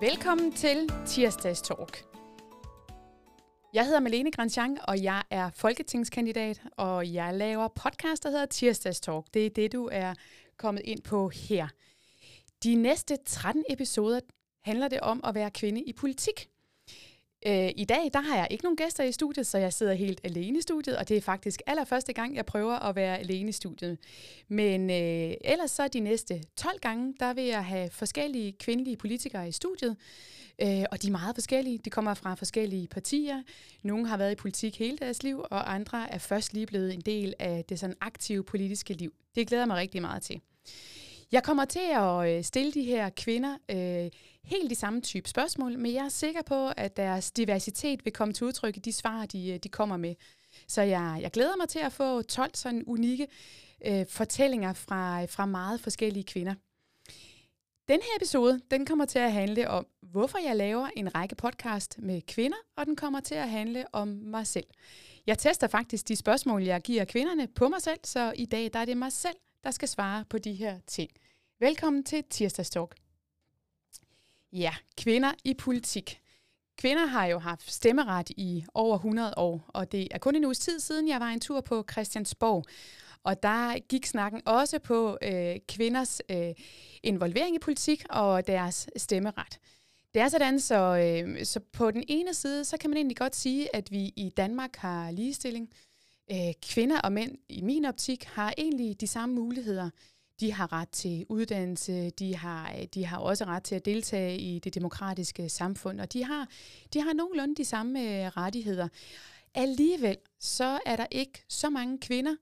Velkommen til Tirsdags Talk. Jeg hedder Malene Grandjean, og jeg er folketingskandidat, og jeg laver podcast, der hedder Tirsdags Talk. Det er det, du er kommet ind på her. De næste 13 episoder handler det om at være kvinde i politik. Øh, I dag der har jeg ikke nogen gæster i studiet, så jeg sidder helt alene i studiet, og det er faktisk allerførste gang, jeg prøver at være alene i studiet. Men øh, ellers så de næste 12 gange, der vil jeg have forskellige kvindelige politikere i studiet, øh, og de er meget forskellige. De kommer fra forskellige partier. Nogle har været i politik hele deres liv, og andre er først lige blevet en del af det sådan aktive politiske liv. Det glæder mig rigtig meget til. Jeg kommer til at øh, stille de her kvinder øh, helt de samme type spørgsmål, men jeg er sikker på, at deres diversitet vil komme til udtryk i de svar, de, øh, de kommer med. Så jeg, jeg glæder mig til at få 12 sådan unikke øh, fortællinger fra, fra meget forskellige kvinder. Den her episode, den kommer til at handle om, hvorfor jeg laver en række podcast med kvinder, og den kommer til at handle om mig selv. Jeg tester faktisk de spørgsmål, jeg giver kvinderne på mig selv, så i dag der er det mig selv, der skal svare på de her ting. Velkommen til Tirsdags Talk. Ja, kvinder i politik. Kvinder har jo haft stemmeret i over 100 år, og det er kun en uges tid siden, jeg var en tur på Christiansborg. Og der gik snakken også på øh, kvinders øh, involvering i politik og deres stemmeret. Det er sådan, så, øh, så på den ene side, så kan man egentlig godt sige, at vi i Danmark har ligestilling. Øh, kvinder og mænd i min optik har egentlig de samme muligheder. De har ret til uddannelse, de har, øh, de har også ret til at deltage i det demokratiske samfund, og de har, de har nogenlunde de samme øh, rettigheder. Alligevel så er der ikke så mange kvinder,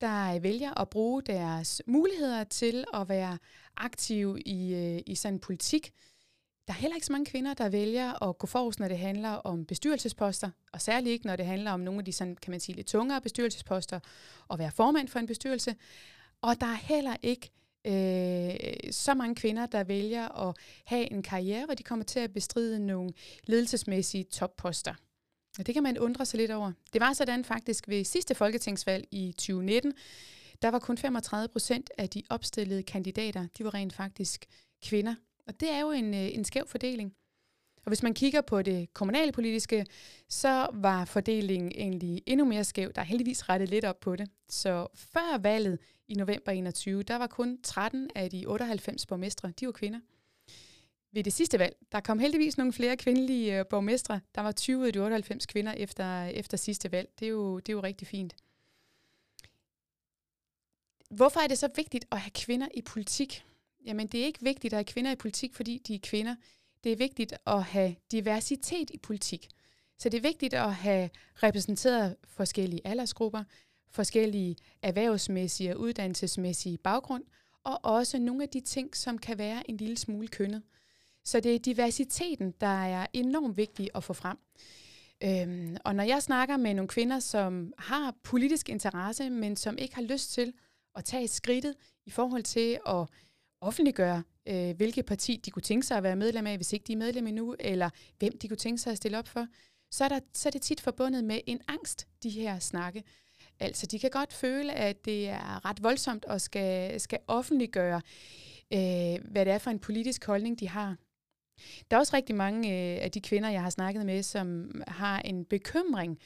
der øh, vælger at bruge deres muligheder til at være aktive i, i sådan politik. Der er heller ikke så mange kvinder, der vælger at gå forrest, når det handler om bestyrelsesposter, og særligt ikke, når det handler om nogle af de sådan, kan man sige, lidt tungere bestyrelsesposter, og være formand for en bestyrelse. Og der er heller ikke øh, så mange kvinder, der vælger at have en karriere, hvor de kommer til at bestride nogle ledelsesmæssige topposter. Og det kan man undre sig lidt over. Det var sådan faktisk ved sidste folketingsvalg i 2019, der var kun 35 procent af de opstillede kandidater, de var rent faktisk kvinder. Og det er jo en, øh, en skæv fordeling. Og hvis man kigger på det kommunale politiske, så var fordelingen egentlig endnu mere skæv. Der er heldigvis rettet lidt op på det. Så før valget i november 21, der var kun 13 af de 98 borgmestre, de var kvinder. Ved det sidste valg, der kom heldigvis nogle flere kvindelige øh, borgmestre. Der var 20 ud af de 98 kvinder efter, efter sidste valg. Det er, jo, det er jo rigtig fint. Hvorfor er det så vigtigt at have kvinder i politik? Jamen, det er ikke vigtigt at have kvinder i politik, fordi de er kvinder. Det er vigtigt at have diversitet i politik. Så det er vigtigt at have repræsenteret forskellige aldersgrupper, forskellige erhvervsmæssige og uddannelsesmæssige baggrund, og også nogle af de ting, som kan være en lille smule kønnet. Så det er diversiteten, der er enormt vigtig at få frem. Øhm, og når jeg snakker med nogle kvinder, som har politisk interesse, men som ikke har lyst til at tage skridtet i forhold til at offentliggøre, øh, hvilket parti de kunne tænke sig at være medlem af, hvis ikke de er medlem endnu, eller hvem de kunne tænke sig at stille op for, så er, der, så er det tit forbundet med en angst, de her snakke. Altså, de kan godt føle, at det er ret voldsomt at skal, skal offentliggøre, øh, hvad det er for en politisk holdning, de har. Der er også rigtig mange øh, af de kvinder, jeg har snakket med, som har en bekymring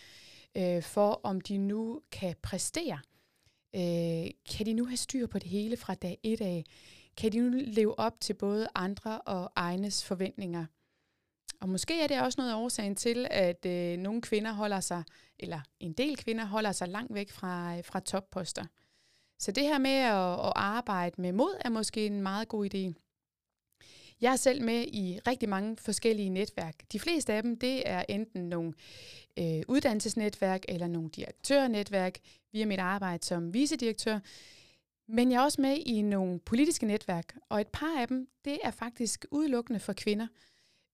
øh, for, om de nu kan præstere. Øh, kan de nu have styr på det hele fra dag et af? Kan de nu leve op til både andre og egnes forventninger? Og måske er det også noget af årsagen til, at øh, nogle kvinder holder sig, eller en del kvinder holder sig langt væk fra, øh, fra topposter. Så det her med at, at arbejde med mod er måske en meget god idé. Jeg er selv med i rigtig mange forskellige netværk. De fleste af dem, det er enten nogle øh, uddannelsesnetværk eller nogle direktørnetværk via mit arbejde som vicedirektør. Men jeg er også med i nogle politiske netværk, og et par af dem, det er faktisk udelukkende for kvinder.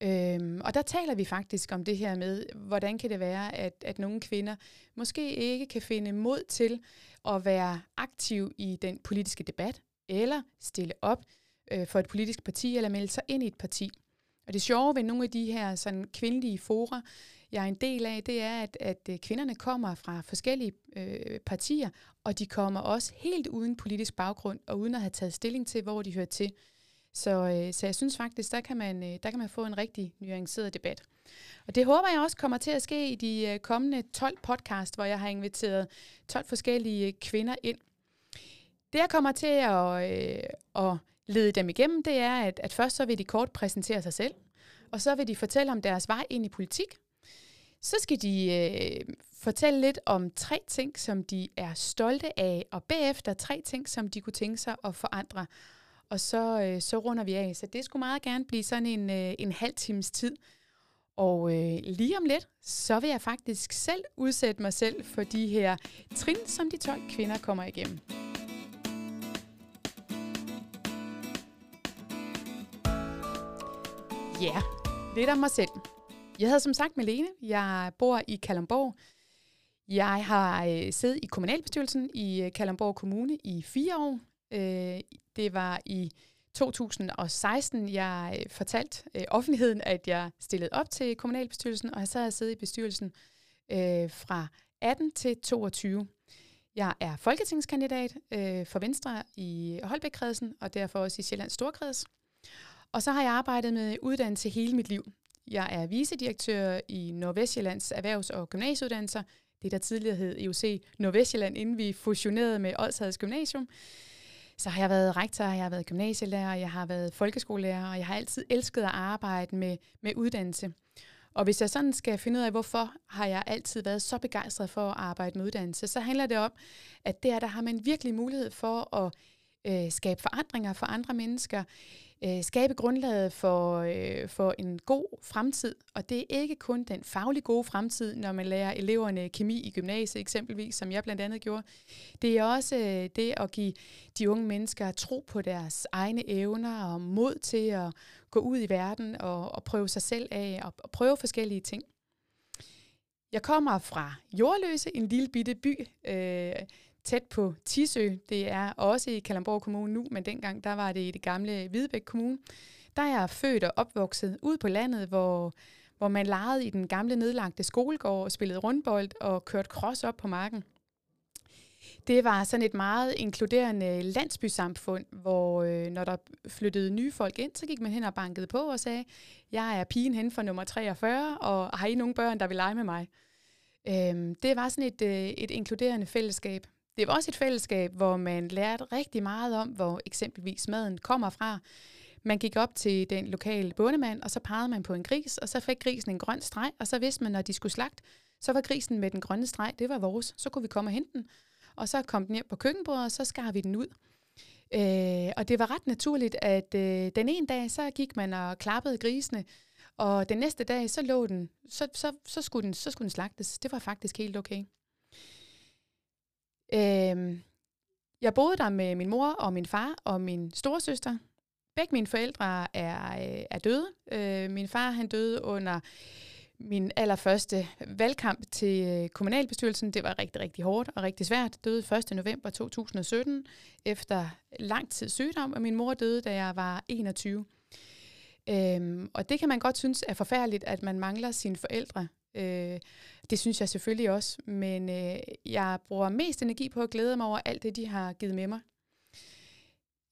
Øhm, og der taler vi faktisk om det her med, hvordan kan det være, at, at nogle kvinder måske ikke kan finde mod til at være aktiv i den politiske debat, eller stille op øh, for et politisk parti, eller melde sig ind i et parti. Og det sjove ved nogle af de her sådan, kvindelige fora, jeg er en del af, det er, at, at øh, kvinderne kommer fra forskellige øh, partier, og de kommer også helt uden politisk baggrund, og uden at have taget stilling til, hvor de hører til. Så, øh, så jeg synes faktisk, der kan, man, øh, der kan man få en rigtig nuanceret debat. Og det håber jeg også kommer til at ske i de øh, kommende 12 podcast, hvor jeg har inviteret 12 forskellige øh, kvinder ind. Det jeg kommer til at, øh, at lede dem igennem, det er, at, at først så vil de kort præsentere sig selv, og så vil de fortælle om deres vej ind i politik. Så skal de øh, fortælle lidt om tre ting, som de er stolte af, og bagefter tre ting, som de kunne tænke sig at forandre. Og så, øh, så runder vi af. Så det skulle meget gerne blive sådan en, øh, en halv times tid. Og øh, lige om lidt, så vil jeg faktisk selv udsætte mig selv for de her trin, som de 12 kvinder kommer igennem. Ja, yeah, lidt om mig selv. Jeg hedder som sagt Malene. Jeg bor i Kalamborg. Jeg har øh, siddet i kommunalbestyrelsen i øh, Kalamborg Kommune i fire år. Øh, det var i 2016, jeg øh, fortalte øh, offentligheden, at jeg stillede op til kommunalbestyrelsen, og så har jeg siddet i bestyrelsen øh, fra 18 til 22. Jeg er folketingskandidat øh, for Venstre i Holbæk-kredsen, og derfor også i Sjællands Storkreds. Og så har jeg arbejdet med uddannelse hele mit liv. Jeg er vicedirektør i Nordvestjyllands Erhvervs- og Gymnasieuddannelser, det der tidligere hed EUC Nordvestjylland, inden vi fusionerede med Odshads Gymnasium. Så har jeg været rektor, jeg har været gymnasielærer, jeg har været folkeskolelærer, og jeg har altid elsket at arbejde med, med uddannelse. Og hvis jeg sådan skal finde ud af, hvorfor har jeg altid været så begejstret for at arbejde med uddannelse, så handler det om, at der, der har man virkelig mulighed for at øh, skabe forandringer for andre mennesker, øh, skabe grundlaget for, øh, for en god fremtid. Og det er ikke kun den faglig gode fremtid, når man lærer eleverne kemi i gymnasiet eksempelvis, som jeg blandt andet gjorde. Det er også øh, det at give de unge mennesker tro på deres egne evner og mod til at gå ud i verden og, og prøve sig selv af og, og prøve forskellige ting. Jeg kommer fra Jordløse, en lille bitte by, øh, tæt på Tisø. Det er også i Kalamborg Kommune nu, men dengang der var det i det gamle Hvidebæk Kommune. Der er jeg født og opvokset ud på landet, hvor, hvor man legede i den gamle nedlagte skolegård og spillede rundbold og kørte cross op på marken. Det var sådan et meget inkluderende landsbysamfund, hvor øh, når der flyttede nye folk ind, så gik man hen og bankede på og sagde, jeg er pigen hen for nummer 43, og har I nogle børn, der vil lege med mig? Øhm, det var sådan et, øh, et inkluderende fællesskab. Det var også et fællesskab, hvor man lærte rigtig meget om, hvor eksempelvis maden kommer fra. Man gik op til den lokale bondemand, og så pegede man på en gris, og så fik grisen en grøn streg, og så vidste man, når de skulle slagt, så var grisen med den grønne streg, det var vores. Så kunne vi komme og hente den, og så kom den hjem på køkkenbordet, og så skar vi den ud. Øh, og det var ret naturligt, at øh, den ene dag, så gik man og klappede grisene, og den næste dag, så lå den, så, så, så, skulle, den, så skulle den slagtes. Det var faktisk helt okay. Øh, jeg boede der med min mor og min far og min storesøster. Begge mine forældre er, øh, er døde. Øh, min far han døde under min allerførste valgkamp til øh, kommunalbestyrelsen. Det var rigtig, rigtig hårdt og rigtig svært. Døde 1. november 2017 efter lang tid sygdom, og min mor døde, da jeg var 21. Øhm, og det kan man godt synes er forfærdeligt, at man mangler sine forældre. Øh, det synes jeg selvfølgelig også, men øh, jeg bruger mest energi på at glæde mig over alt det, de har givet med mig.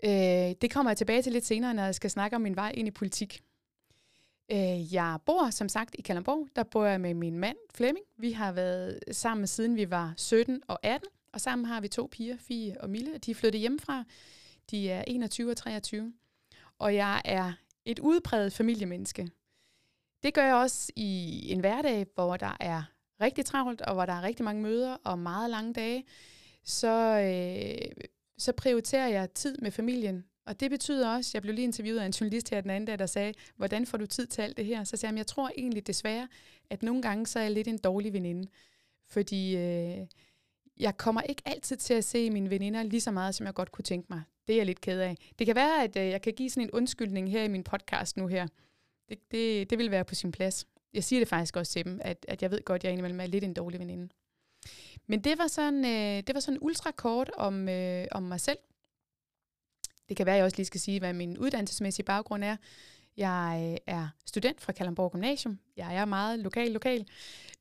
Øh, det kommer jeg tilbage til lidt senere, når jeg skal snakke om min vej ind i politik. Øh, jeg bor som sagt i Kalamborg. Der bor jeg med min mand Flemming. Vi har været sammen siden vi var 17 og 18, og sammen har vi to piger, Fie og Mille. De er flyttet hjemmefra. De er 21 og 23. Og jeg er et udpræget familiemenneske. Det gør jeg også i en hverdag, hvor der er rigtig travlt, og hvor der er rigtig mange møder og meget lange dage. Så, øh, så prioriterer jeg tid med familien. Og det betyder også, jeg blev lige interviewet af en journalist her den anden dag, der sagde, hvordan får du tid til alt det her? Så sagde jeg, jeg tror egentlig desværre, at nogle gange så er jeg lidt en dårlig veninde. Fordi øh, jeg kommer ikke altid til at se mine veninder lige så meget, som jeg godt kunne tænke mig. Det er jeg lidt ked af. Det kan være, at øh, jeg kan give sådan en undskyldning her i min podcast nu her. Det, det, det vil være på sin plads. Jeg siger det faktisk også til dem, at, at jeg ved godt, at jeg indimellem er lidt en dårlig veninde. Men det var sådan, øh, det var sådan ultra kort om, øh, om mig selv. Det kan være, at jeg også lige skal sige, hvad min uddannelsesmæssige baggrund er. Jeg øh, er student fra Kalamborg Gymnasium. Jeg er meget lokal, lokal.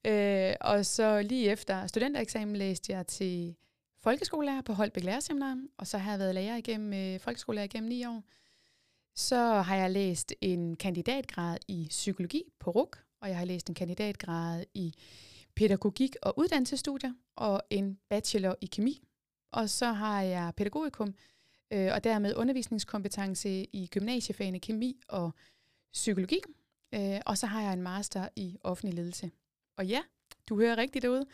Øh, og så lige efter studentereksamen læste jeg til folkeskolelærer på Holbæk Lærerseminar, og så har jeg været lærer igennem, øh, folkeskolelærer igennem ni år. Så har jeg læst en kandidatgrad i psykologi på RUK, og jeg har læst en kandidatgrad i pædagogik og uddannelsesstudier, og en bachelor i kemi. Og så har jeg pædagogikum, øh, og dermed undervisningskompetence i gymnasiefagene kemi og psykologi. Øh, og så har jeg en master i offentlig ledelse. Og ja, du hører rigtigt derude.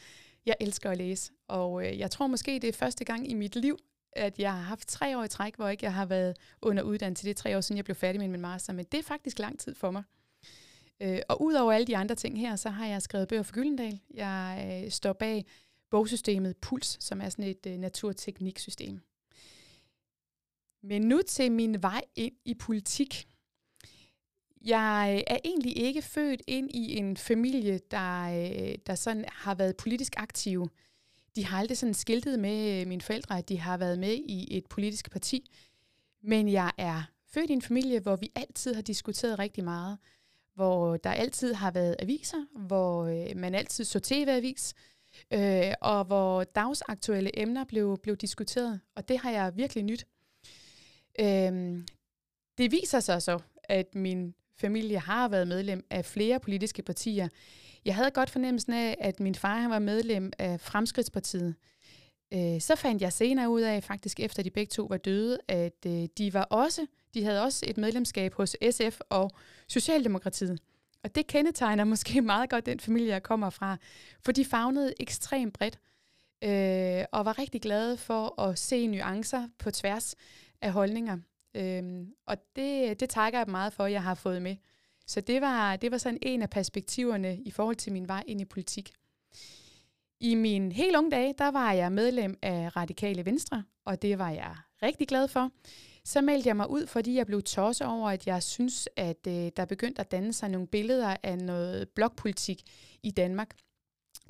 Jeg elsker at læse, og øh, jeg tror måske, det er første gang i mit liv, at jeg har haft tre år i træk, hvor ikke jeg har været under uddannelse. Det er tre år siden, jeg blev færdig med min master, men det er faktisk lang tid for mig. Øh, og udover alle de andre ting her, så har jeg skrevet bøger for Gyldendal. Jeg øh, står bag bogsystemet Puls, som er sådan et øh, naturtekniksystem. Men nu til min vej ind i politik. Jeg øh, er egentlig ikke født ind i en familie, der, øh, der sådan har været politisk aktiv. De har aldrig sådan skiltet med øh, mine forældre, at de har været med i et politisk parti. Men jeg er født i en familie, hvor vi altid har diskuteret rigtig meget. Hvor der altid har været aviser, hvor øh, man altid så tv-avis, øh, og hvor dagsaktuelle emner blev, blev diskuteret. Og det har jeg virkelig nyt. Øh, det viser sig så, at min familie har været medlem af flere politiske partier. Jeg havde godt fornemmelsen af, at min far han var medlem af Fremskridtspartiet. Øh, så fandt jeg senere ud af, faktisk efter de begge to var døde, at øh, de var også, de havde også et medlemskab hos SF og Socialdemokratiet. Og det kendetegner måske meget godt den familie, jeg kommer fra, for de fagnede ekstremt bredt øh, og var rigtig glade for at se nuancer på tværs af holdninger. Øh, og det, det takker jeg meget for, at jeg har fået med. Så det var, det var sådan en af perspektiverne i forhold til min vej ind i politik. I min helt unge dage, der var jeg medlem af Radikale Venstre, og det var jeg rigtig glad for. Så meldte jeg mig ud, fordi jeg blev tosset over, at jeg synes, at øh, der begyndte at danne sig nogle billeder af noget blokpolitik i Danmark.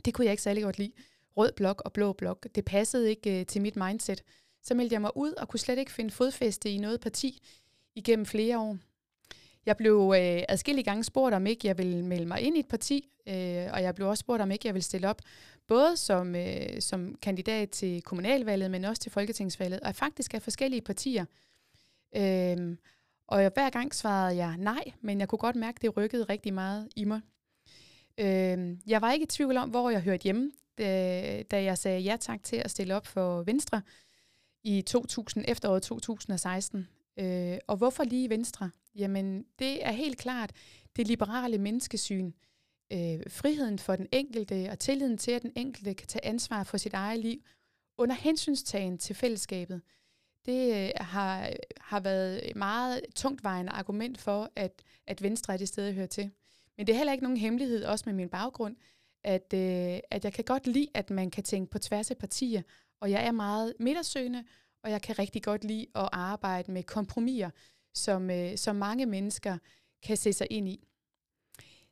Det kunne jeg ikke særlig godt lide. Rød blok og blå blok, det passede ikke øh, til mit mindset. Så meldte jeg mig ud og kunne slet ikke finde fodfæste i noget parti igennem flere år. Jeg blev øh, adskillige gange spurgt, om ikke jeg ville melde mig ind i et parti, øh, og jeg blev også spurgt, om ikke jeg ville stille op, både som, øh, som kandidat til kommunalvalget, men også til folketingsvalget, og faktisk af forskellige partier. Øhm, og hver gang svarede jeg nej, men jeg kunne godt mærke, at det rykkede rigtig meget i mig. Øhm, jeg var ikke i tvivl om, hvor jeg hørte hjemme, da, da jeg sagde ja tak til at stille op for Venstre i 2000, efteråret 2016. Øh, og hvorfor lige Venstre? Jamen, det er helt klart det liberale menneskesyn, øh, friheden for den enkelte og tilliden til, at den enkelte kan tage ansvar for sit eget liv under hensynstagen til fællesskabet. Det øh, har, har været et meget tungtvejende argument for, at, at Venstre er det sted, jeg hører til. Men det er heller ikke nogen hemmelighed, også med min baggrund, at, øh, at jeg kan godt lide, at man kan tænke på tværs af partier, og jeg er meget midtersøgende, og jeg kan rigtig godt lide at arbejde med kompromiser, som, øh, som mange mennesker kan se sig ind i.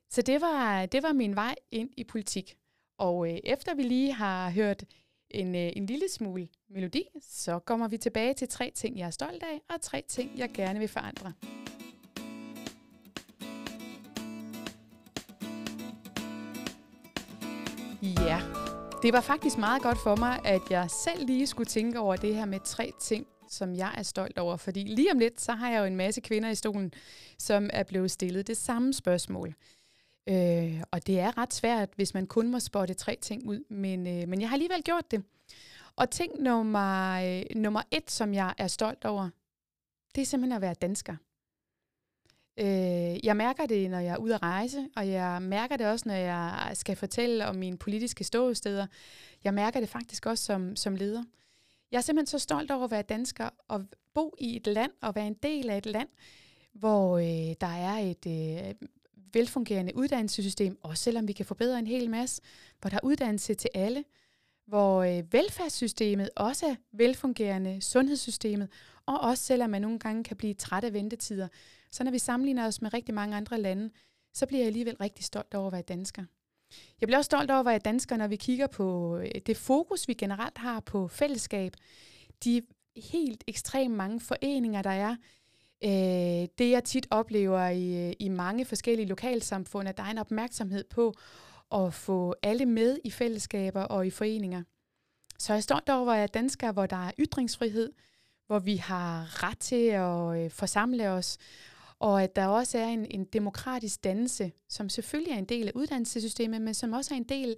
Så det var, det var min vej ind i politik. Og øh, efter vi lige har hørt en, øh, en lille smule melodi, så kommer vi tilbage til tre ting, jeg er stolt af, og tre ting, jeg gerne vil forandre. Ja, det var faktisk meget godt for mig, at jeg selv lige skulle tænke over det her med tre ting, som jeg er stolt over. Fordi lige om lidt, så har jeg jo en masse kvinder i stolen, som er blevet stillet det samme spørgsmål. Øh, og det er ret svært, hvis man kun må spotte tre ting ud, men, øh, men jeg har alligevel gjort det. Og ting nummer, øh, nummer et, som jeg er stolt over, det er simpelthen at være dansker. Øh, jeg mærker det, når jeg er ude at rejse, og jeg mærker det også, når jeg skal fortælle om mine politiske ståsteder. Jeg mærker det faktisk også som, som leder. Jeg er simpelthen så stolt over at være dansker og bo i et land og være en del af et land, hvor øh, der er et øh, velfungerende uddannelsessystem, også selvom vi kan forbedre en hel masse, hvor der er uddannelse til alle, hvor øh, velfærdssystemet også er velfungerende, sundhedssystemet, og også selvom man nogle gange kan blive træt af ventetider. Så når vi sammenligner os med rigtig mange andre lande, så bliver jeg alligevel rigtig stolt over at være dansker. Jeg bliver også stolt over at være dansker, når vi kigger på øh, det fokus, vi generelt har på fællesskab. De helt ekstremt mange foreninger, der er. Øh, det jeg tit oplever i, øh, i mange forskellige lokalsamfund, at der er en opmærksomhed på at få alle med i fællesskaber og i foreninger. Så jeg står stolt over at er dansker, hvor der er ytringsfrihed, hvor vi har ret til at øh, forsamle os, og at der også er en, en demokratisk dannelse, som selvfølgelig er en del af uddannelsessystemet, men som også er en del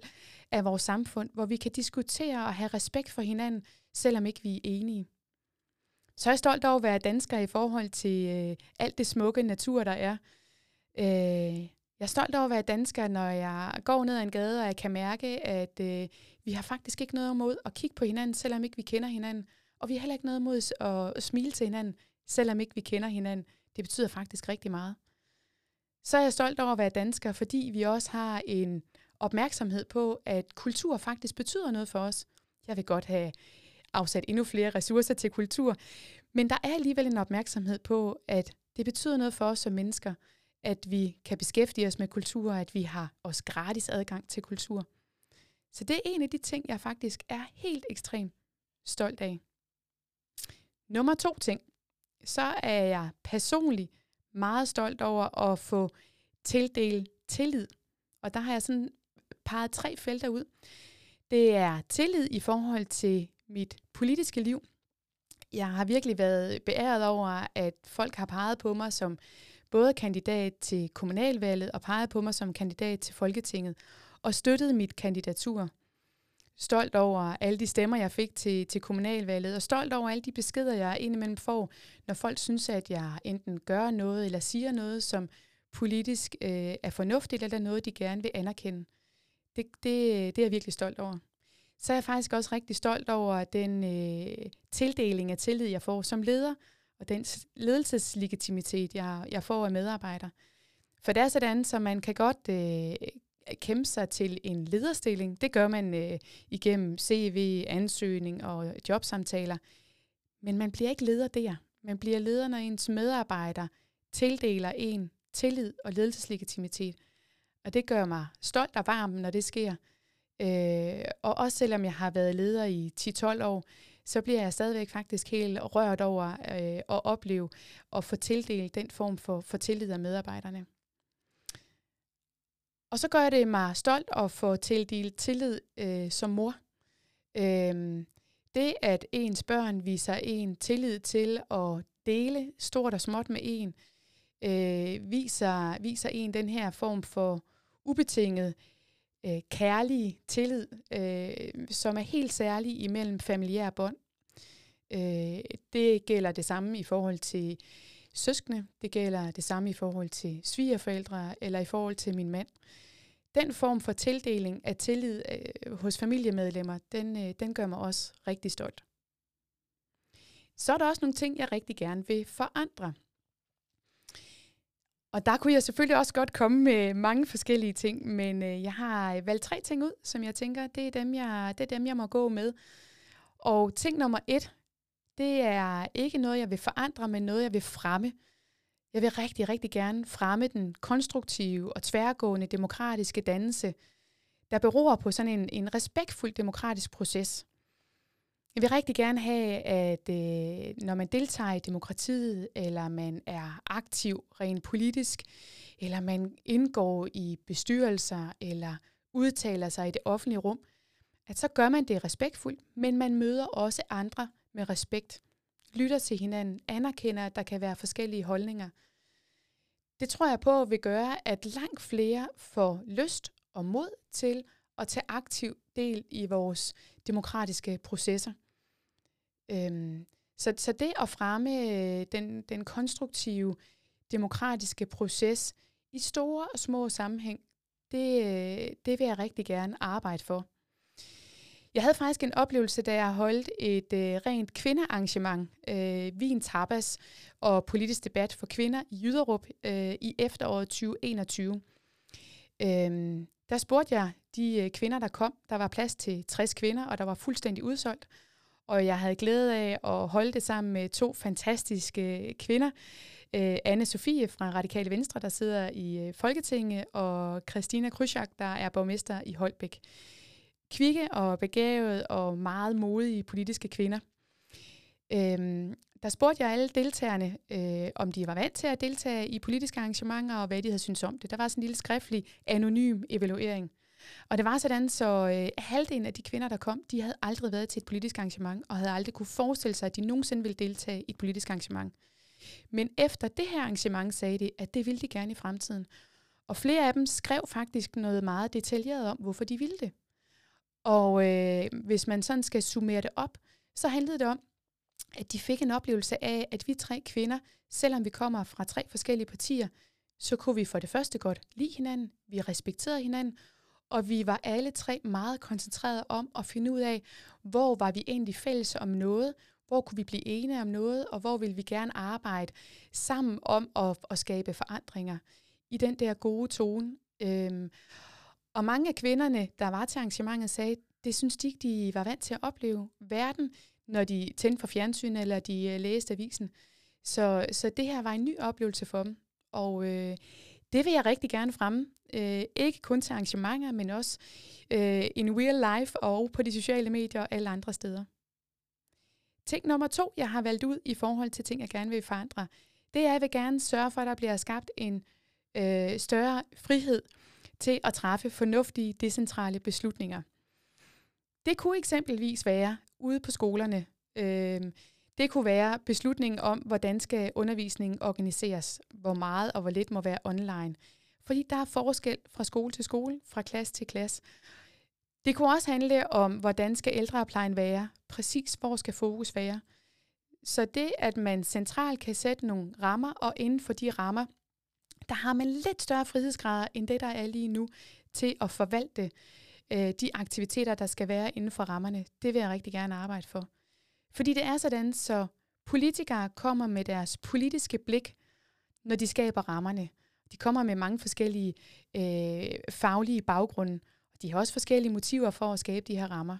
af vores samfund, hvor vi kan diskutere og have respekt for hinanden, selvom ikke vi er enige. Så er jeg stolt over at være dansker i forhold til øh, alt det smukke natur, der er. Øh, jeg er stolt over at være dansker, når jeg går ned ad en gade, og jeg kan mærke, at øh, vi har faktisk ikke noget imod at kigge på hinanden, selvom ikke vi kender hinanden. Og vi har heller ikke noget imod at smile til hinanden, selvom ikke vi kender hinanden. Det betyder faktisk rigtig meget. Så er jeg stolt over at være dansker, fordi vi også har en opmærksomhed på, at kultur faktisk betyder noget for os. Jeg vil godt have afsat endnu flere ressourcer til kultur, men der er alligevel en opmærksomhed på, at det betyder noget for os som mennesker, at vi kan beskæftige os med kultur, at vi har også gratis adgang til kultur. Så det er en af de ting, jeg faktisk er helt ekstremt stolt af. Nummer to ting, så er jeg personligt meget stolt over at få tildelt tillid. Og der har jeg sådan peget tre felter ud. Det er tillid i forhold til mit politiske liv. Jeg har virkelig været beæret over, at folk har peget på mig som både kandidat til kommunalvalget og peget på mig som kandidat til Folketinget og støttet mit kandidatur stolt over alle de stemmer, jeg fik til, til kommunalvalget, og stolt over alle de beskeder, jeg indimellem får, når folk synes, at jeg enten gør noget eller siger noget, som politisk øh, er fornuftigt, eller noget, de gerne vil anerkende. Det, det, det er jeg virkelig stolt over. Så er jeg faktisk også rigtig stolt over den øh, tildeling af tillid, jeg får som leder, og den ledelseslegitimitet, jeg, jeg får af medarbejdere. For det er sådan, så man kan godt øh, kæmpe sig til en lederstilling. Det gør man øh, igennem CV, ansøgning og jobsamtaler. Men man bliver ikke leder der. Man bliver leder, når ens medarbejder tildeler en tillid og ledelseslegitimitet. Og det gør mig stolt og varm, når det sker. Øh, og også selvom jeg har været leder i 10-12 år, så bliver jeg stadigvæk faktisk helt rørt over øh, at opleve og få tildelt den form for, for tillid af medarbejderne. Og så gør det mig stolt at få tildelt tillid øh, som mor. Øh, det, at ens børn viser en tillid til at dele stort og småt med en, øh, viser, viser en den her form for ubetinget øh, kærlige tillid, øh, som er helt særlig imellem familiære bånd. Øh, det gælder det samme i forhold til søskende, det gælder det samme i forhold til svigerforældre eller i forhold til min mand. Den form for tildeling af tillid øh, hos familiemedlemmer, den, øh, den gør mig også rigtig stolt. Så er der også nogle ting, jeg rigtig gerne vil forandre. Og der kunne jeg selvfølgelig også godt komme med mange forskellige ting, men øh, jeg har øh, valgt tre ting ud, som jeg tænker, det er dem, jeg, det er dem, jeg må gå med. Og ting nummer et, det er ikke noget, jeg vil forandre, men noget, jeg vil fremme. Jeg vil rigtig, rigtig gerne fremme den konstruktive og tværgående demokratiske dannelse, der beror på sådan en, en respektfuld demokratisk proces. Jeg vil rigtig gerne have, at øh, når man deltager i demokratiet, eller man er aktiv rent politisk, eller man indgår i bestyrelser, eller udtaler sig i det offentlige rum, at så gør man det respektfuldt, men man møder også andre med respekt, lytter til hinanden, anerkender, at der kan være forskellige holdninger. Det tror jeg på vil gøre, at langt flere får lyst og mod til at tage aktiv del i vores demokratiske processer. Øhm, så, så det at fremme øh, den, den konstruktive demokratiske proces i store og små sammenhæng, det, øh, det vil jeg rigtig gerne arbejde for. Jeg havde faktisk en oplevelse, da jeg holdt et øh, rent kvindearrangement, øh, Vin Tapas og politisk debat for kvinder i Jyderup øh, i efteråret 2021. Øh, der spurgte jeg de øh, kvinder, der kom. Der var plads til 60 kvinder, og der var fuldstændig udsolgt. Og jeg havde glæde af at holde det sammen med to fantastiske kvinder. Øh, Anne Sofie fra Radikale Venstre, der sidder i øh, Folketinget, og Christina Krysjak, der er borgmester i Holbæk kvikke og begavede og meget modige politiske kvinder. Øhm, der spurgte jeg alle deltagerne, øh, om de var vant til at deltage i politiske arrangementer, og hvad de havde syntes om det. Der var sådan en lille skriftlig, anonym evaluering. Og det var sådan, så øh, halvdelen af de kvinder, der kom, de havde aldrig været til et politisk arrangement, og havde aldrig kunne forestille sig, at de nogensinde ville deltage i et politisk arrangement. Men efter det her arrangement sagde de, at det ville de gerne i fremtiden. Og flere af dem skrev faktisk noget meget detaljeret om, hvorfor de ville det. Og øh, hvis man sådan skal summere det op, så handlede det om, at de fik en oplevelse af, at vi tre kvinder, selvom vi kommer fra tre forskellige partier, så kunne vi for det første godt lide hinanden, vi respekterede hinanden, og vi var alle tre meget koncentrerede om at finde ud af, hvor var vi egentlig fælles om noget, hvor kunne vi blive enige om noget, og hvor ville vi gerne arbejde sammen om at, at skabe forandringer i den der gode tone. Øhm, og mange af kvinderne, der var til arrangementet, sagde, det synes de ikke, de var vant til at opleve verden, når de tændte for fjernsyn eller de øh, læste avisen. Så, så det her var en ny oplevelse for dem. Og øh, det vil jeg rigtig gerne fremme. Øh, ikke kun til arrangementer, men også øh, in real life og på de sociale medier og alle andre steder. Ting nummer to, jeg har valgt ud i forhold til ting, jeg gerne vil forandre, det er, at jeg vil gerne sørge for, at der bliver skabt en øh, større frihed til at træffe fornuftige, decentrale beslutninger. Det kunne eksempelvis være ude på skolerne. Øh, det kunne være beslutningen om, hvordan skal undervisningen organiseres, hvor meget og hvor lidt må være online. Fordi der er forskel fra skole til skole, fra klasse til klasse. Det kunne også handle om, hvordan skal ældreplejen være, præcis hvor skal fokus være. Så det, at man centralt kan sætte nogle rammer, og inden for de rammer, der har man lidt større frihedsgrader end det, der er lige nu, til at forvalte øh, de aktiviteter, der skal være inden for rammerne. Det vil jeg rigtig gerne arbejde for. Fordi det er sådan, så politikere kommer med deres politiske blik, når de skaber rammerne. De kommer med mange forskellige øh, faglige baggrunde, og de har også forskellige motiver for at skabe de her rammer.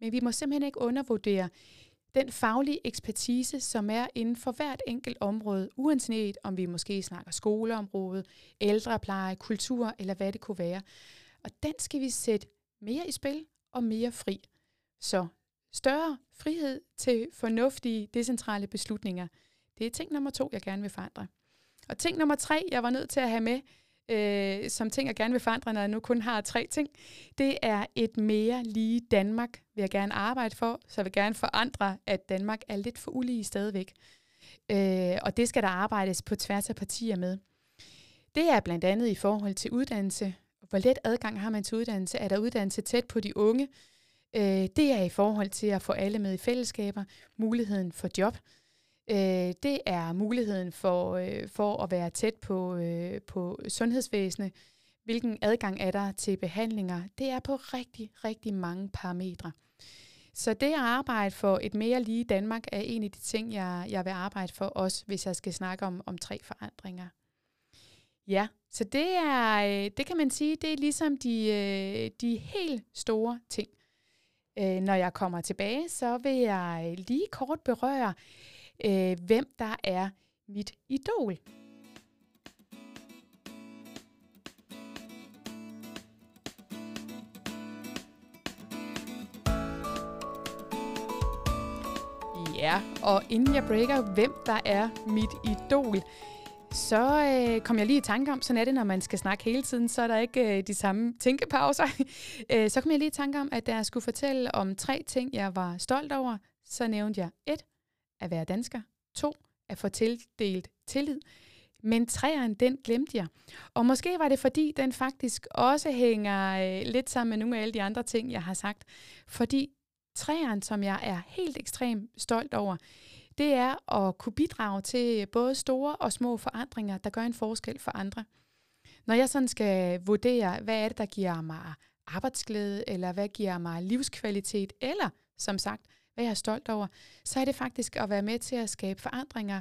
Men vi må simpelthen ikke undervurdere den faglige ekspertise, som er inden for hvert enkelt område, uanset om vi måske snakker skoleområdet, ældrepleje, kultur eller hvad det kunne være. Og den skal vi sætte mere i spil og mere fri. Så større frihed til fornuftige, decentrale beslutninger. Det er ting nummer to, jeg gerne vil forandre. Og ting nummer tre, jeg var nødt til at have med, øh, som ting, jeg gerne vil forandre, når jeg nu kun har tre ting, det er et mere lige Danmark, vil jeg gerne arbejde for, så jeg vil gerne forandre, at Danmark er lidt for ulige stadigvæk. Øh, og det skal der arbejdes på tværs af partier med. Det er blandt andet i forhold til uddannelse. Hvor let adgang har man til uddannelse? Er der uddannelse tæt på de unge? Øh, det er i forhold til at få alle med i fællesskaber, muligheden for job. Øh, det er muligheden for, øh, for at være tæt på, øh, på sundhedsvæsenet. Hvilken adgang er der til behandlinger? Det er på rigtig, rigtig mange parametre. Så det at arbejde for et mere lige Danmark er en af de ting, jeg, jeg vil arbejde for også, hvis jeg skal snakke om, om tre forandringer. Ja, så det er, øh, det kan man sige, det er ligesom de, øh, de helt store ting. Øh, når jeg kommer tilbage, så vil jeg lige kort berøre, øh, hvem der er mit idol. Ja, og inden jeg breaker, hvem der er mit idol, så øh, kom jeg lige i tanke om, sådan er det, når man skal snakke hele tiden, så er der ikke øh, de samme tænkepauser. øh, så kom jeg lige i tanke om, at da jeg skulle fortælle om tre ting, jeg var stolt over, så nævnte jeg et, at være dansker, to, at få tildelt tillid, men træeren, den glemte jeg. Og måske var det, fordi den faktisk også hænger øh, lidt sammen med nogle af alle de andre ting, jeg har sagt. Fordi træeren, som jeg er helt ekstremt stolt over, det er at kunne bidrage til både store og små forandringer, der gør en forskel for andre. Når jeg sådan skal vurdere, hvad er det, der giver mig arbejdsglæde, eller hvad giver mig livskvalitet, eller som sagt, hvad jeg er stolt over, så er det faktisk at være med til at skabe forandringer,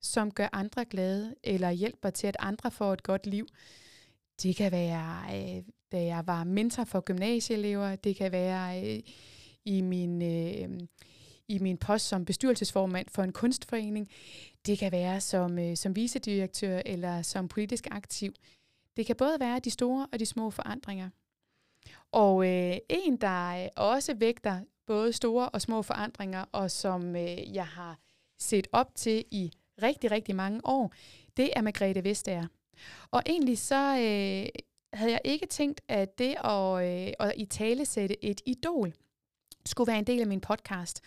som gør andre glade, eller hjælper til, at andre får et godt liv. Det kan være, øh, da jeg var mentor for gymnasieelever, det kan være øh, i min... Øh, i min post som bestyrelsesformand for en kunstforening. Det kan være som, øh, som vicedirektør eller som politisk aktiv. Det kan både være de store og de små forandringer. Og øh, en, der øh, også vægter både store og små forandringer, og som øh, jeg har set op til i rigtig, rigtig mange år, det er Margrethe Vestager. Og egentlig så, øh, havde jeg ikke tænkt, at det at, øh, at i tale sætte et idol skulle være en del af min podcast.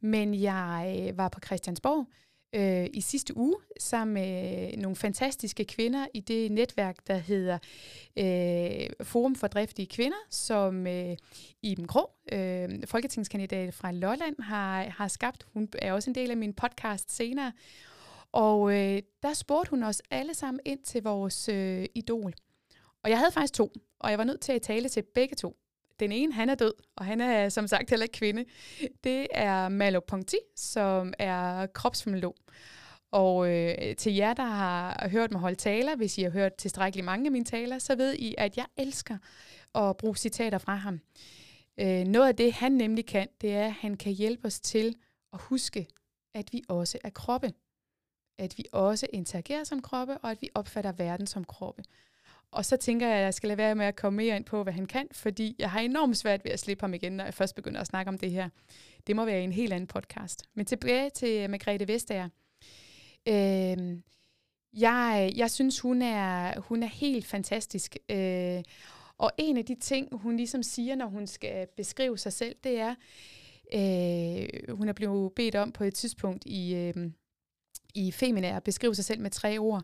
Men jeg øh, var på Christiansborg øh, i sidste uge sammen med nogle fantastiske kvinder i det netværk, der hedder øh, Forum for Driftige Kvinder, som øh, Iben Grå, øh, folketingskandidat fra Lolland, har, har skabt. Hun er også en del af min podcast senere. Og øh, der spurgte hun os alle sammen ind til vores øh, idol. Og jeg havde faktisk to, og jeg var nødt til at tale til begge to. Den ene, han er død, og han er som sagt heller ikke kvinde. Det er Malo Ponti, som er kropsfemolog. Og øh, til jer, der har hørt mig holde taler, hvis I har hørt tilstrækkeligt mange af mine taler, så ved I, at jeg elsker at bruge citater fra ham. Øh, noget af det, han nemlig kan, det er, at han kan hjælpe os til at huske, at vi også er kroppe. At vi også interagerer som kroppe, og at vi opfatter verden som kroppe. Og så tænker jeg, at jeg skal lade være med at komme mere ind på, hvad han kan, fordi jeg har enormt svært ved at slippe ham igen, når jeg først begynder at snakke om det her. Det må være en helt anden podcast. Men tilbage til øh, Margrethe Vestager. Øh, jeg, jeg synes, hun er, hun er helt fantastisk. Øh, og en af de ting, hun ligesom siger, når hun skal beskrive sig selv, det er, øh, hun er blevet bedt om på et tidspunkt i, øh, i Femina at beskrive sig selv med tre ord.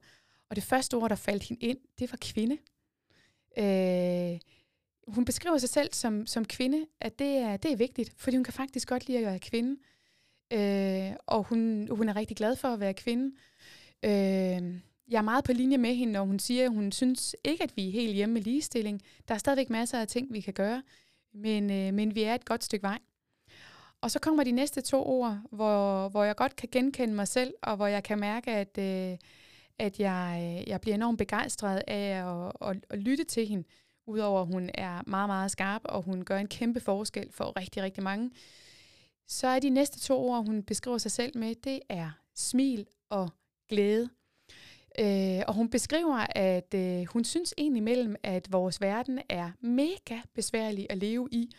Og det første ord, der faldt hende ind, det var kvinde. Øh, hun beskriver sig selv som, som kvinde, at det er, det er vigtigt, fordi hun kan faktisk godt lide at være kvinde. Øh, og hun, hun er rigtig glad for at være kvinde. Øh, jeg er meget på linje med hende, når hun siger, at hun synes ikke, at vi er helt hjemme med ligestilling. Der er stadigvæk masser af ting, vi kan gøre, men, øh, men vi er et godt stykke vej. Og så kommer de næste to ord, hvor, hvor jeg godt kan genkende mig selv, og hvor jeg kan mærke, at, øh, at jeg, jeg bliver enormt begejstret af at, at, at lytte til hende, udover at hun er meget, meget skarp, og hun gør en kæmpe forskel for rigtig, rigtig mange. Så er de næste to ord, hun beskriver sig selv med, det er smil og glæde. Øh, og hun beskriver, at øh, hun synes egentlig mellem, at vores verden er mega besværlig at leve i,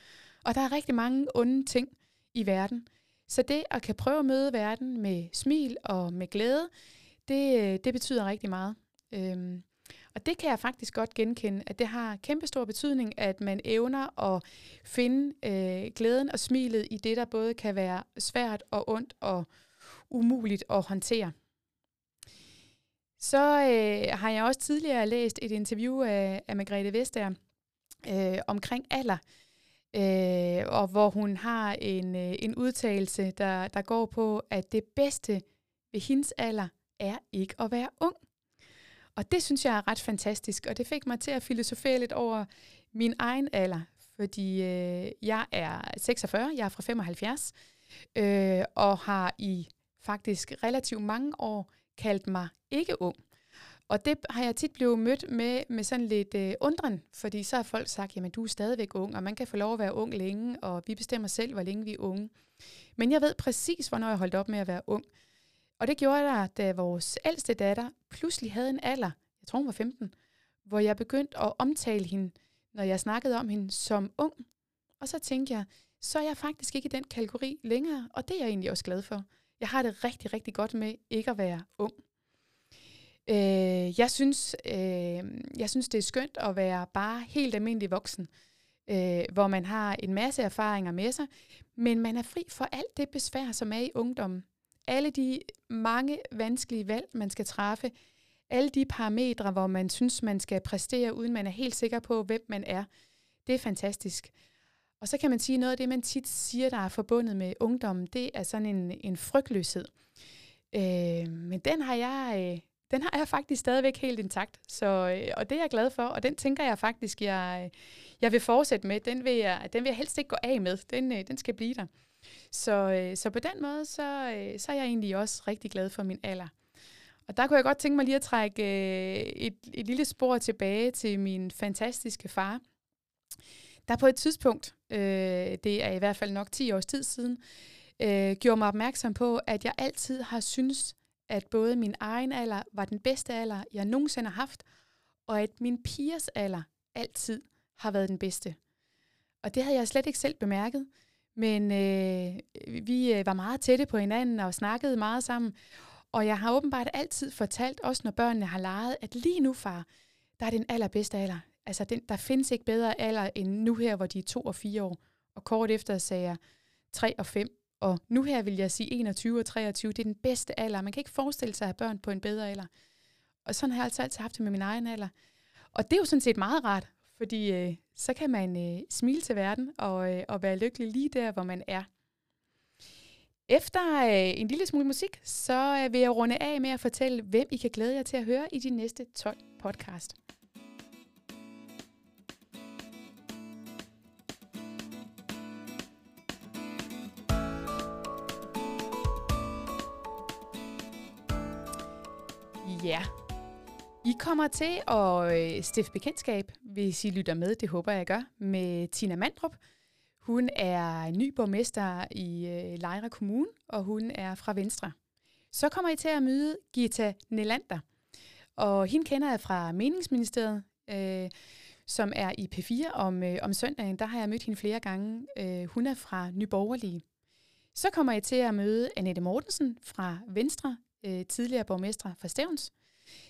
og der er rigtig mange onde ting i verden. Så det at kan prøve at møde verden med smil og med glæde, det, øh, det betyder rigtig meget. Øhm, og det kan jeg faktisk godt genkende, at det har kæmpestor betydning, at man evner at finde øh, glæden og smilet i det, der både kan være svært og ondt og umuligt at håndtere. Så øh, har jeg også tidligere læst et interview af, af Margrethe Vestager øh, omkring alder, øh, og hvor hun har en, øh, en udtalelse, der, der går på, at det bedste ved hendes alder er ikke at være ung. Og det synes jeg er ret fantastisk, og det fik mig til at filosofere lidt over min egen alder, fordi øh, jeg er 46, jeg er fra 75, øh, og har i faktisk relativt mange år kaldt mig ikke ung. Og det har jeg tit blevet mødt med, med sådan lidt øh, undren, fordi så har folk sagt, jamen du er stadigvæk ung, og man kan få lov at være ung længe, og vi bestemmer selv, hvor længe vi er unge. Men jeg ved præcis, hvornår jeg holdt op med at være ung. Og det gjorde jeg, da vores ældste datter pludselig havde en alder, jeg tror hun var 15, hvor jeg begyndte at omtale hende, når jeg snakkede om hende, som ung. Og så tænkte jeg, så er jeg faktisk ikke i den kategori længere, og det er jeg egentlig også glad for. Jeg har det rigtig, rigtig godt med ikke at være ung. Øh, jeg, synes, øh, jeg synes, det er skønt at være bare helt almindelig voksen, øh, hvor man har en masse erfaringer med sig, men man er fri for alt det besvær, som er i ungdommen alle de mange vanskelige valg, man skal træffe, alle de parametre, hvor man synes, man skal præstere, uden man er helt sikker på, hvem man er, det er fantastisk. Og så kan man sige, noget af det, man tit siger, der er forbundet med ungdommen, det er sådan en, en frygtløshed. Øh, men den har jeg... Øh, den har jeg faktisk stadigvæk helt intakt, så, øh, og det er jeg glad for, og den tænker jeg faktisk, jeg, øh, jeg vil fortsætte med. Den vil, jeg, den vil jeg helst ikke gå af med, den, øh, den skal blive der. Så, øh, så på den måde, så, øh, så er jeg egentlig også rigtig glad for min alder. Og der kunne jeg godt tænke mig lige at trække øh, et, et lille spor tilbage til min fantastiske far. Der på et tidspunkt, øh, det er i hvert fald nok 10 års tid siden, øh, gjorde mig opmærksom på, at jeg altid har syntes, at både min egen alder var den bedste alder, jeg nogensinde har haft, og at min pigers alder altid har været den bedste. Og det havde jeg slet ikke selv bemærket. Men øh, vi øh, var meget tætte på hinanden og snakkede meget sammen. Og jeg har åbenbart altid fortalt, også når børnene har leget, at lige nu, far, der er den allerbedste alder. Altså, den, der findes ikke bedre alder end nu her, hvor de er to og fire år. Og kort efter sagde jeg 3 og 5. Og nu her vil jeg sige 21 og 23. Det er den bedste alder. Man kan ikke forestille sig at have børn på en bedre alder. Og sådan har jeg altså altid haft det med min egen alder. Og det er jo sådan set meget rart, fordi øh, så kan man øh, smile til verden og, øh, og være lykkelig lige der, hvor man er. Efter øh, en lille smule musik, så øh, vil jeg runde af med at fortælle, hvem I kan glæde jer til at høre i de næste 12 podcast. Ja, i kommer til at øh, stifte bekendtskab, hvis I lytter med, det håber jeg gør, med Tina Mandrup. Hun er ny borgmester i øh, Lejre Kommune, og hun er fra Venstre. Så kommer I til at møde Gita Nelander, og hende kender jeg fra Meningsministeriet, øh, som er i P4 om, øh, om søndagen. Der har jeg mødt hende flere gange. Øh, hun er fra Nyborgerlige. Så kommer jeg til at møde Annette Mortensen fra Venstre, øh, tidligere borgmester fra Stævns.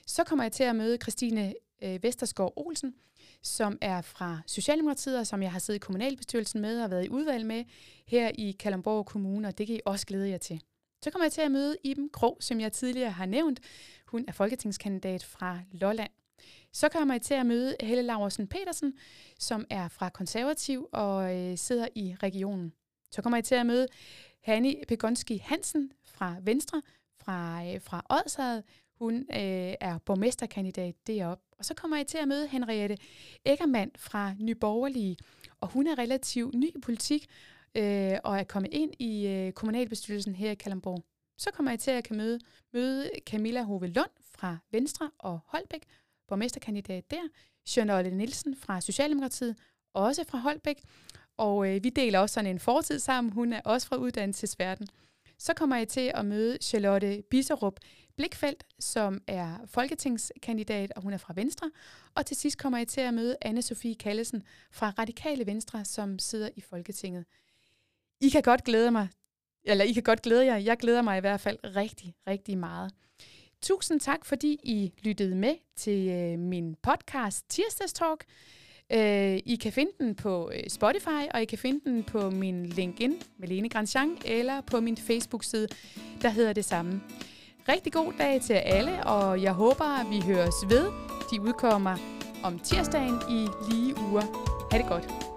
Så kommer jeg til at møde Christine øh, Vesterskov Olsen, som er fra Socialdemokratiet, og som jeg har siddet i kommunalbestyrelsen med og været i udvalg med her i Kalundborg Kommune, og det kan I også glæde jer til. Så kommer jeg til at møde Iben Krog, som jeg tidligere har nævnt. Hun er folketingskandidat fra Lolland. Så kommer jeg til at møde Helle Laursen Petersen, som er fra Konservativ og øh, sidder i regionen. Så kommer jeg til at møde Hanni Pegonski Hansen fra Venstre, fra, øh, fra Odshavet. Hun øh, er borgmesterkandidat deroppe. Og så kommer jeg til at møde Henriette Eggermand fra Nyborgerlige, og hun er relativt ny i politik øh, og er kommet ind i øh, kommunalbestyrelsen her i Kalundborg. Så kommer jeg til at kan møde, møde Camilla Hove Lund fra Venstre og Holbæk, borgmesterkandidat der. Charlotte Nielsen fra Socialdemokratiet, også fra Holbæk. Og øh, vi deler også sådan en fortid sammen. Hun er også fra uddannelsesverdenen. Så kommer jeg til at møde Charlotte Biserup Blikfeldt, som er folketingskandidat, og hun er fra Venstre. Og til sidst kommer jeg til at møde anne Sofie Kallesen fra Radikale Venstre, som sidder i Folketinget. I kan godt glæde mig, eller I kan godt glæde jer. Jeg glæder mig i hvert fald rigtig, rigtig meget. Tusind tak, fordi I lyttede med til øh, min podcast Tirsdags Talk. Øh, I kan finde den på øh, Spotify, og I kan finde den på min LinkedIn, Melene Grandjean, eller på min Facebook-side, der hedder det samme. Rigtig god dag til alle, og jeg håber, at vi høres ved. De udkommer om tirsdagen i lige uger. Ha' det godt.